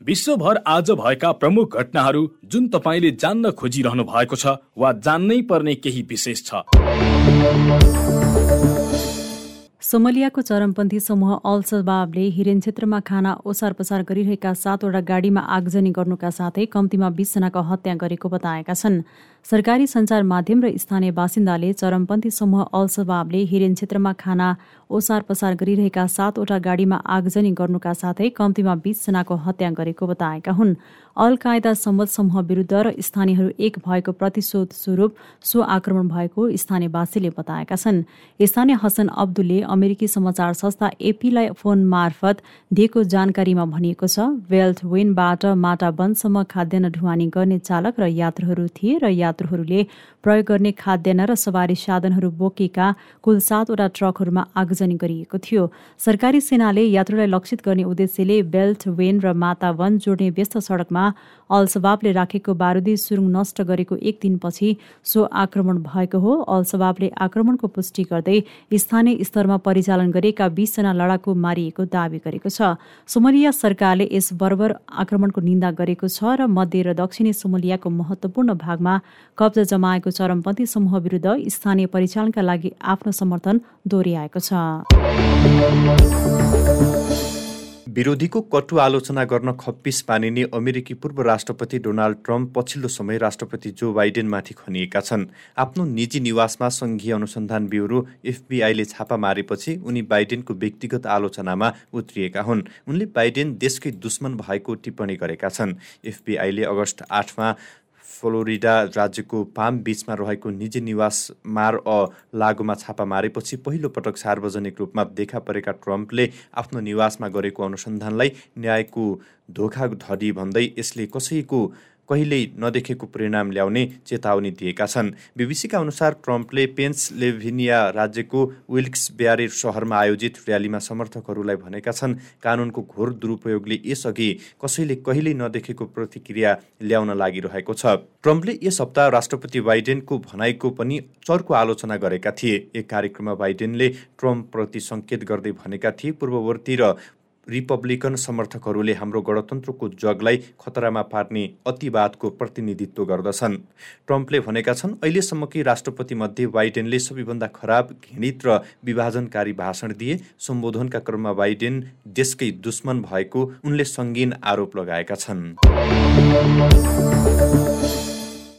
विश्वभर आज भएका प्रमुख घटनाहरू जुन तपाईँले जान्न खोजिरहनु भएको छ वा जान्नै पर्ने केही विशेष छ। सोमलियाको चरमपन्थी समूह अल सबाबले हिरेन क्षेत्रमा खाना ओसार पसार गरिरहेका सातवटा गाडीमा आगजनी गर्नुका साथै कम्तीमा बीसजनाको हत्या गरेको बताएका छन्। सरकारी सञ्चार माध्यम र स्थानीय बासिन्दाले चरमपन्थी समूह अल सबाबले हिरेन क्षेत्रमा खाना ओसार पसार गरिरहेका सातवटा गाडीमा आगजनी गर्नुका साथै कम्तीमा बीसजनाको हत्या गरेको बताएका हुन्। अल कायदा सम्मत समूह विरुद्ध र स्थानीयहरू एक भएको प्रतिशोध स्वरूप सो आक्रमण भएको स्थानीयवासीले बताएका छन्। स्थानीय हसन अब्दुलले अमेरिकी समाचार संस्था एपीलाई फोन मार्फत दिएको जानकारीमा भनिएको छ वेल्थ वेनबाट माटा वनसम्म खाद्यान्न ढुवानी गर्ने चालक र यात्रुहरू थिए र यात्रुहरूले प्रयोग गर्ने खाद्यान्न र सवारी साधनहरू बोकेका कुल सातवटा ट्रकहरूमा आगजनी गरिएको थियो। सरकारी सेनाले यात्रुलाई लक्षित गर्ने उद्देश्यले बेल्ट वेन र माता वन जोड्ने व्यस्त सडकमा अलसबाबले राखेको बारुदी सुरुङ नष्ट गरेको एक दिनपछि सो आक्रमण भएको हो। अलसबाबले आक्रमणको पुष्टि गर्दै स्थानीय स्तरमा परिचालन गरेका बीसजना लडाकु मारिएको दावी गरेको छ। सोमलिया सरकारले यस बर्बर आक्रमणको निन्दा गरेको छ र मध्य र दक्षिणी सोमलियाको महत्वपूर्ण भागमा कब्जा जमाएको चरमपन्थी समूह विरुद्ध स्थानीय परिचालनका लागि आफ्नो समर्थन दोहोऱ्याएको छ। विरोधीको कटु आलोचना गर्न खप्पिस पानिने अमेरिकी पूर्व राष्ट्रपति डोनाल्ड ट्रम्प पछिल्लो समय राष्ट्रपति जो बाइडेनमाथि खनिएका छन्। आफ्नो निजी निवासमा सङ्घीय अनुसन्धान ब्युरो एफबिआईले छापा मारेपछि उनी बाइडेनको व्यक्तिगत आलोचनामा उत्रिएका हुन्। उनले बाइडेन देशकै दुश्मन भएको टिप्पणी गरेका छन्। एफबिआईले अगस्त आठमा फ्लोरिडा राज्यको पाम बिचमा रहेको निजी निवास मार अ लागुमा छापा मारेपछि पहिलो पटक सार्वजनिक रूपमा देखा परेका ट्रम्पले आफ्नो निवासमा गरेको अनुसन्धानलाई न्यायको धोखाधडी भन्दै यसले कसैको कहिल्यै नदेखेको परिणाम ल्याउने चेतावनी दिएका छन्। बिबिसीका अनुसार ट्रम्पले पेन्सलेभिनिया राज्यको विल्क्स ब्यारे सहरमा आयोजित र्यालीमा समर्थकहरूलाई भनेका छन् कानुनको घोर दुरुपयोगले यसअघि कसैले कहिल्यै नदेखेको प्रतिक्रिया ल्याउन लागिरहेको छ। ट्रम्पले यस हप्ता राष्ट्रपति बाइडेनको भनाइको पनि चर्को आलोचना गरेका थिए। एक कार्यक्रममा बाइडेनले ट्रम्पप्रति सङ्केत गर्दै भनेका थिए पूर्ववर्ती र रिपब्लिकन समर्थकहरूले हाम्रो गणतन्त्रको जगलाई खतरामा पार्ने अतिवादको प्रतिनिधित्व गर्दछन्। ट्रम्पले भनेका छन् अहिलेसम्मकै राष्ट्रपतिमध्ये बाइडेनले सबैभन्दा खराब घृणित र विभाजनकारी भाषण दिए। सम्बोधनका क्रममा बाइडेन देशकै दुश्मन भएको उनले सङ्गीन आरोप लगाएका छन्।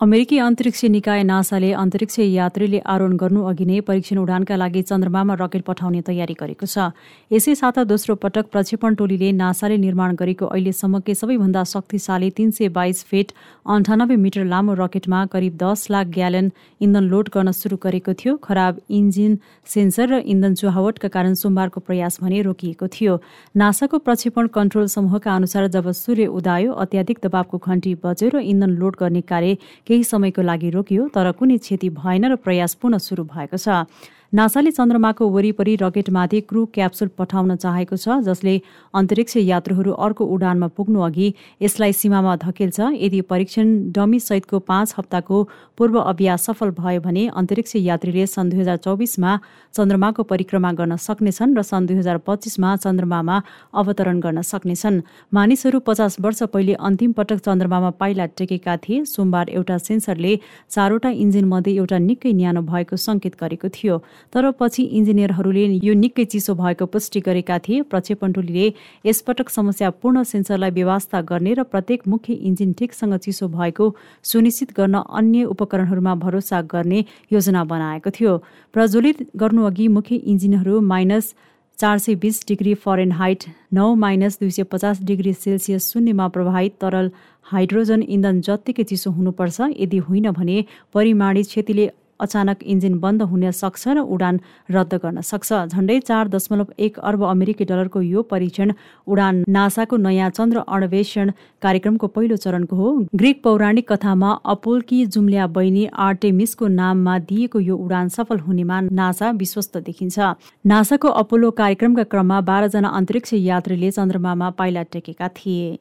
अमेरिकी अन्तरिक्ष निकाय नासाले अन्तरिक्ष यात्रीले आरोहण गर्नु अघि नै परीक्षण उडानका लागि चन्द्रमामा रकेट पठाउने तयारी गरेको छ। यसै साथ दोस्रो पटक प्रक्षेपण टोलीले नासाले निर्माण गरेको अहिलेसम्मकै सबैभन्दा शक्तिशाली तीन सय बाइस फिट अन्ठानब्बे मिटर लामो रकेटमा करिब दस लाख ग्यालन इन्धन लोड गर्न सुरु गरेको थियो। खराब इन्जिन सेन्सर र इन्धन चुहावटका कारण सोमबारको प्रयास भने रोकिएको थियो। नासाको प्रक्षेपण कन्ट्रोल समूहका अनुसार जब सूर्य उदायो अत्याधिक दबावको घन्टी बज्यो र इन्धन लोड गर्ने कार्य केही समयको लागि रोकियो तर कुनै क्षति भएन र प्रयास पुनः सुरु भएको छ। नासाले चन्द्रमाको वरिपरि रकेटमाथि क्रू क्याप्सुल पठाउन चाहेको छ जसले अन्तरिक्ष यात्रुहरू अर्को उडानमा पुग्नु अघि यसलाई सीमामा धकेल्छ। यदि परीक्षण डमी सहितको पाँच हप्ताको पूर्व अभ्यास सफल भयो भने अन्तरिक्ष यात्रीले सन् दुई हजार चौबिसमा चन्द्रमाको परिक्रमा गर्न सक्नेछन् र सन् दुई हजार पच्चिसमा चन्द्रमामा अवतरण गर्न सक्नेछन्। मानिसहरू पचास वर्ष पहिले अन्तिम पटक चन्द्रमामा पाइला टेकेका थिए। सोमबार एउटा सेन्सरले चारवटा इन्जिनमध्ये एउटा निकै न्यानो भएको सङ्केत गरेको थियो। तर पछि इन्जिनियरहरूले यो निकै चिसो भएको पुष्टि गरेका थिए। प्रक्षेपण टोलीले यसपटक समस्यापूर्ण सेन्सरलाई व्यवस्था गर्ने र प्रत्येक मुख्य इन्जिन ठिकसँग चिसो भएको सुनिश्चित गर्न अन्य उपकरणहरूमा भरोसा गर्ने योजना बनाएको थियो। प्रज्वलित गर्नुअघि मुख्य इन्जिनहरू माइनस चार सय बिस डिग्री फरेनहाइट नौ माइनस दुई सय पचास डिग्री सेल्सियस शून्यमा प्रभावित तरल हाइड्रोजन इन्धन जत्तिकै चिसो हुनुपर्छ। यदि होइन भने परिमाणित क्षतिले अचानक इन्जिन बन्द हुन सक्छ र उडान रद्द गर्न सक्छ। झण्डै चार दशमलव एक अर्ब अमेरिकी डलरको यो परीक्षण उडान नासाको नयाँ चन्द्र अन्वेषण कार्यक्रमको पहिलो चरणको हो। ग्रिक पौराणिक कथामा अपोलकी जुम्ल्या बहिनी आर्टेमिसको नाममा दिएको यो उडान सफल हुनेमा नासा विश्वस्त देखिन्छ। नासाको अपोलो कार्यक्रमका क्रममा बाह्रजना अन्तरिक्ष यात्रीले चन्द्रमामा पाइला टेकेका थिए।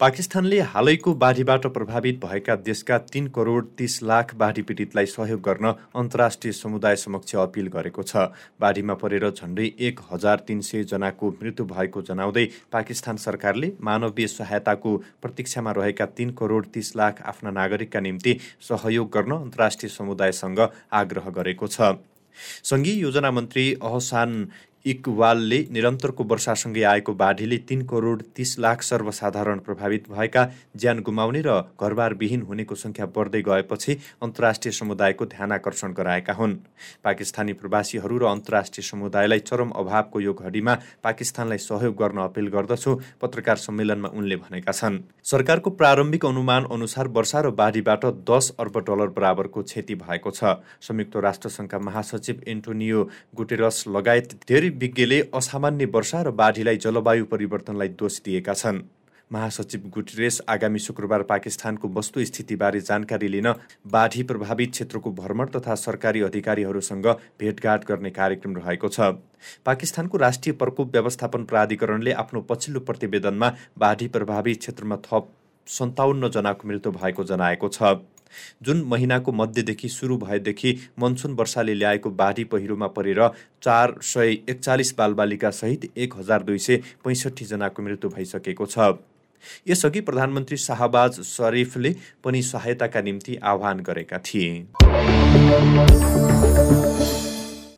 पाकिस्तानले हालैको बाढीबाट प्रभावित भएका देशका तीन करोड तीस लाख बाढी पीडितलाई सहयोग गर्न अन्तर्राष्ट्रिय समुदाय समक्ष अपिल गरेको छ। बाढीमा परेर झन्डै एक हजार तिन सय जनाको मृत्यु भएको जनाउँदै पाकिस्तान सरकारले मानवीय सहायताको प्रतीक्षामा रहेका तीन करोड तीस लाख आफ्ना नागरिकका निम्ति सहयोग गर्न अन्तर्राष्ट्रिय समुदायसँग आग्रह गरेको छ। सङ्घीय योजना मन्त्री अहसान इकवालले निरन्तरको वर्षासँगै आएको बाढीले तीन करोड तीस लाख सर्वसाधारण प्रभावित भएका ज्यान गुमाउने र घरबारविहीन हुनेको सङ्ख्या बढ्दै गएपछि अन्तर्राष्ट्रिय समुदायको ध्यान आकर्षण गराएका हुन्। पाकिस्तानी प्रवासीहरू र अन्तर्राष्ट्रिय समुदायलाई चरम अभावको यो घडीमा पाकिस्तानलाई सहयोग गर्न अपिल गर्दछु पत्रकार सम्मेलनमा उनले भनेका छन्। सरकारको प्रारम्भिक अनुमान अनुसार वर्षा र बाढीबाट दस अर्ब डलर बराबरको क्षति भएको छ। संयुक्त राष्ट्रसङ्घका महासचिव एन्टोनियो गुटेरस लगायत धेरै विज्ञले असामान्य वर्षा र बाढीलाई जलवायु परिवर्तनलाई दोष दिएका छन्। महासचिव गुटरेस आगामी शुक्रबार पाकिस्तानको वस्तुस्थितिबारे जानकारी लिन बाढी प्रभावित क्षेत्रको भ्रमण तथा सरकारी अधिकारीहरूसँग भेटघाट गर्ने कार्यक्रम रहेको छ। पाकिस्तानको राष्ट्रिय प्रकोप व्यवस्थापन प्राधिकरणले आफ्नो पछिल्लो प्रतिवेदनमा बाढी प्रभावित क्षेत्रमा थप सन्ताउन्न जनाको मृत्यु भएको जनाएको छ। जुन महिनाको मध्यदेखि सुरु भएदेखि मनसुन वर्षाले ल्याएको बाढी पहिरोमा परेर चार सय एकचालिस बालबालिका सहित एक हजार दुई सय पैँसठीजनाको मृत्यु भइसकेको छ। यसअघि प्रधानमन्त्री शाहबाज शरीफले पनि सहायताका निम्ति आह्वान गरेका थिए।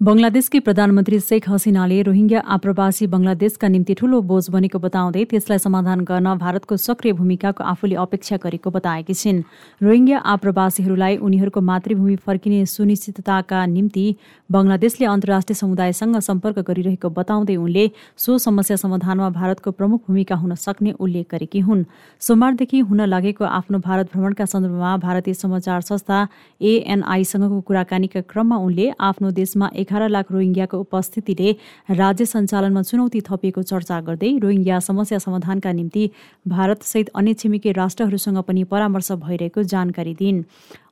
बङ्गलादेशकी प्रधानमन्त्री शेख हसिनाले रोहिङ्ग्या आप्रवासी बङ्गलादेशका निम्ति ठूलो बोझ बनेको बताउँदै त्यसलाई समाधान गर्न भारतको सक्रिय भूमिकाको आफूले अपेक्षा गरेको बताएकी छिन्। रोहिङ्ग्या आप्रवासीहरूलाई उनीहरूको मातृभूमि फर्किने सुनिश्चितताका निम्ति बङ्गलादेशले अन्तर्राष्ट्रिय समुदायसँग सम्पर्क गरिरहेको बताउँदै उनले सो समस्या समाधानमा भारतको प्रमुख भूमिका हुन सक्ने उल्लेख गरेकी हुन्। सोमबारदेखि हुन लागेको आफ्नो भारत भ्रमणका सन्दर्भमा भारतीय समाचार संस्था एएनआईसँगको कुराकानीका क्रममा उनले आफ्नो देशमा एघार लाख रोहिङ्ग्याको उपस्थितिले राज्य सञ्चालनमा चुनौती थपिएको चर्चा गर्दै रोहिङ्ग्या समस्या समाधानका निम्ति भारतसहित अन्य छिमेकी राष्ट्रहरूसँग पनि परामर्श भइरहेको जानकारी दिइन्।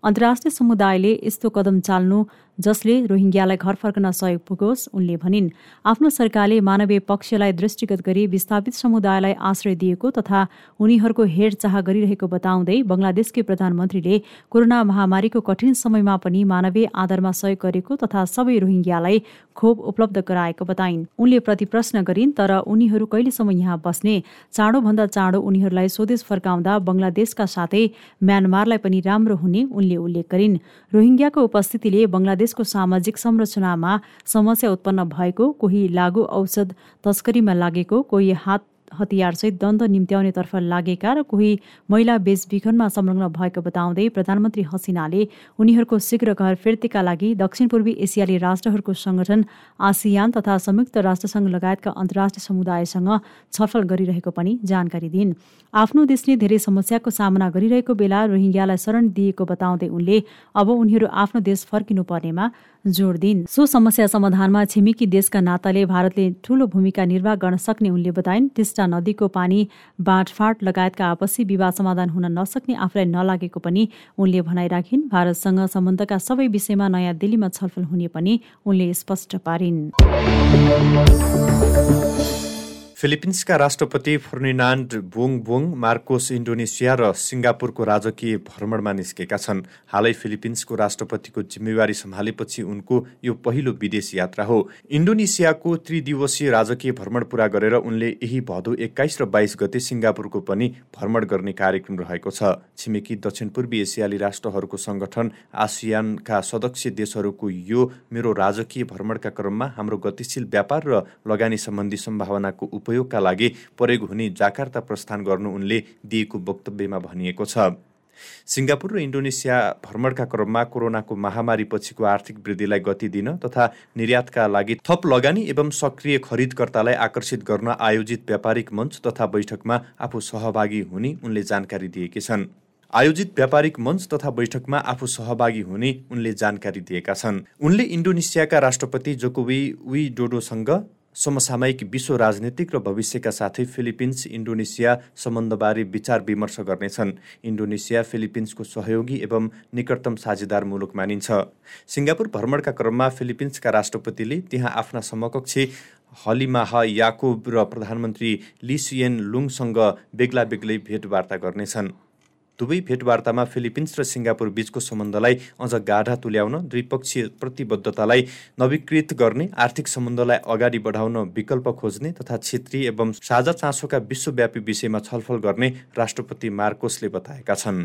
अन्तर्राष्ट्रिय समुदायले यस्तो कदम चाल्नु जसले रोहिङ्ग्यालाई घर फर्कन सहयोग पुगोस् उनले भनिन्। आफ्नो सरकारले मानवीय पक्षलाई दृष्टिगत गरी विस्थापित समुदायलाई आश्रय दिएको तथा उनीहरूको हेरचाह गरिरहेको बताउँदै बङ्गलादेशकी प्रधानमन्त्रीले कोरोना महामारीको कठिन समयमा पनि मानवीय आधारमा सहयोग गरेको तथा सबै रोहिङ्ग्यालाई खोप उपलब्ध गराएको बताइन्। उनले प्रति प्रश्न गरिन् तर उनीहरू कहिलेसम्म यहाँ बस्ने चाँडोभन्दा चाँडो उनीहरूलाई स्वदेश फर्काउँदा बङ्गलादेशका साथै म्यानमारलाई पनि राम्रो हुने उनले उल्लेख गरिन्। रोहिङ्ग्याको उपस्थितिले बङ्गलादेशको सामाजिक संरचनामा समस्या उत्पन्न भएको कोही लागु औषध तस्करीमा लागेको कोही हात हतियारसहित द्वन्द निम्त्याउनेतर्फ लागेका र कोही महिला बेचबिखनमा संलग्न भएको बताउँदै प्रधानमन्त्री हसिनाले उनीहरूको शीघ्र घर फिर्तीका लागि दक्षिण पूर्वी एसियाली राष्ट्रहरूको संगठन आसियान तथा संयुक्त राष्ट्रसङ्घ लगायतका अन्तर्राष्ट्रिय समुदायसँग छलफल गरिरहेको पनि जानकारी दिइन्। आफ्नो देशले धेरै समस्याको सामना गरिरहेको बेला रोहिङ्ग्यालाई शरण दिएको बताउँदै उनले अब उनीहरू आफ्नो देश फर्किनु पर्नेमा जोड दिइन्। सो समस्या समाधानमा छिमेकी देशका नाताले भारतले ठूलो भूमिका निर्वाह गर्न सक्ने उनले बताइन्। टिस्टा नदीको पानी बाँडफाँड लगायतका आपसी विवाद समाधान हुन नसक्ने आफूलाई नलागेको पनि उनले भनाइराखिन् भारतसँग सम्बन्धका सबै विषयमा नयाँ दिल्लीमा छलफल हुने पनि उनले स्पष्ट पारिन्। फिलिपिन्सका राष्ट्रपति फर्निनान्ड बुङ बुङ मार्कोस इन्डोनेसिया र सिङ्गापुरको राजकीय भ्रमणमा निस्केका छन्। हालै फिलिपिन्सको राष्ट्रपतिको जिम्मेवारी सम्हालेपछि उनको यो पहिलो विदेश यात्रा हो। इन्डोनेसियाको त्रिदिवसीय राजकीय भ्रमण पूरा गरेर उनले यही भदौ एक्काइस र बाइस गते सिङ्गापुरको पनि भ्रमण गर्ने कार्यक्रम रहेको छ। छिमेकी दक्षिण पूर्वी एसियाली राष्ट्रहरूको सङ्गठन आसियानका सदस्य देशहरूको यो मेरो राजकीय भ्रमणका क्रममा हाम्रो गतिशील व्यापार र लगानी सम्बन्धी सम्भावनाको उप उपयोगका लागि प्रयोग हुने जाकार्ता प्रस्थान गर्नु उनले दिएको वक्तव्यमा भनिएको छ। सिङ्गापुर र इन्डोनेसिया भ्रमणका क्रममा कोरोनाको महामारी पछिको आर्थिक वृद्धिलाई गति दिन तथा निर्यातका लागि थप लगानी एवं सक्रिय खरिदकर्तालाई आकर्षित गर्न आयोजित व्यापारिक मञ्च तथा बैठकमा आफू सहभागी हुने उनले जानकारी दिएकी छन्। आयोजित व्यापारिक मञ्च तथा बैठकमा आफू सहभागी हुने उनले जानकारी दिएका छन्। उनले इन्डोनेसियाका राष्ट्रपति जोकोवी वी डोडोसँग समसामयिक विश्व राजनीतिक र भविष्यका साथै फिलिपिन्स इन्डोनेसिया सम्बन्धबारे विचार विमर्श गर्नेछन्। इन्डोनेसिया फिलिपिन्सको सहयोगी एवं निकटतम साझेदार मुलुक मानिन्छ। सिङ्गापुर भ्रमणका क्रममा फिलिपिन्सका राष्ट्रपतिले त्यहाँ आफ्ना समकक्षी हलिमाह याकुब र प्रधानमन्त्री लिसियन लुङसँग बेग्ला बेग्लै भेटवार्ता गर्नेछन्। दुवै भेटवार्तामा फिलिपिन्स र सिङ्गापुर बीचको सम्बन्धलाई अझ गाढा तुल्याउन द्विपक्षीय प्रतिबद्धतालाई नवीकृत गर्ने आर्थिक सम्बन्धलाई अगाडि बढाउन विकल्प खोज्ने तथा क्षेत्रीय एवं साझा चासोका विश्वव्यापी विषयमा छलफल गर्ने राष्ट्रपति मार्कोसले बताएका छन्।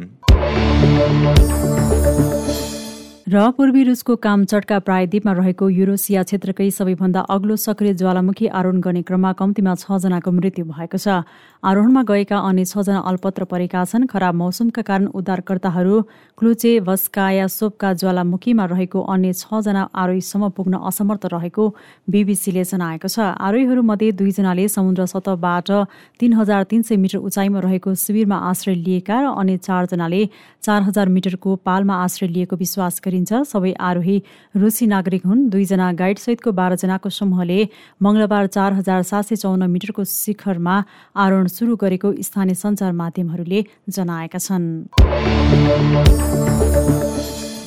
र पूर्वी रुसको कामचटका प्रायद्वीपमा रहेको युरोसिया क्षेत्रकै सबैभन्दा अग्लो सक्रिय ज्वालामुखी आरोहण गर्ने क्रममा कम्तीमा छजनाको मृत्यु भएको छ। आरोहणमा गएका अन्य छजना अल्पत्र परेका छन्। खराब मौसमका कारण उद्धारकर्ताहरू क्लुचे भस्काया सोपका ज्वालामुखीमा रहेको अन्य छजना आरोहीसम्म पुग्न असमर्थ रहेको बिबिसीले जनाएको छ। आरोहीहरूमध्ये दुईजनाले समुद्र सतहबाट तीन हजार तीन सय मिटर उचाइमा रहेको शिविरमा आश्रय लिएका र अन्य चारजनाले चार हजार मिटरको पालमा आश्रय लिएको विश्वास गरिन्छ। सबै आरोही रुसी नागरिक हुन्। दुईजना गाइडसहितको बाह्रजनाको समूहले मंगलबार चार हजार सात सय चौन्न मिटरको शिखरमा आरोहण सुरु गरेको स्थानीय सञ्चार माध्यमहरूले जनाएका छन्।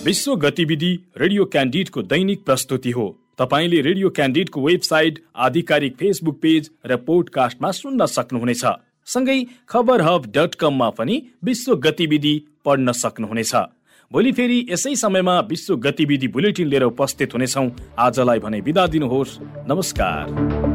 विश्व गतिविधि रेडियो क्यान्डिडको दैनिक प्रस्तुति हो। तपाईँले रेडियो क्यान्डिडको वेबसाइट आधिकारिक फेसबुक पेज र पोडकास्टमा सुन्न सक्नुहुनेछ। सँगै खबर हब डट कममा पनि विश्व गतिविधि पढ्न सक्नुहुनेछ। भोलि फेरि यसै समयमा विश्व गतिविधि बुलेटिन लिएर उपस्थित हुनेछौ। आजलाई भने बिदा दिनुहोस्। नमस्कार।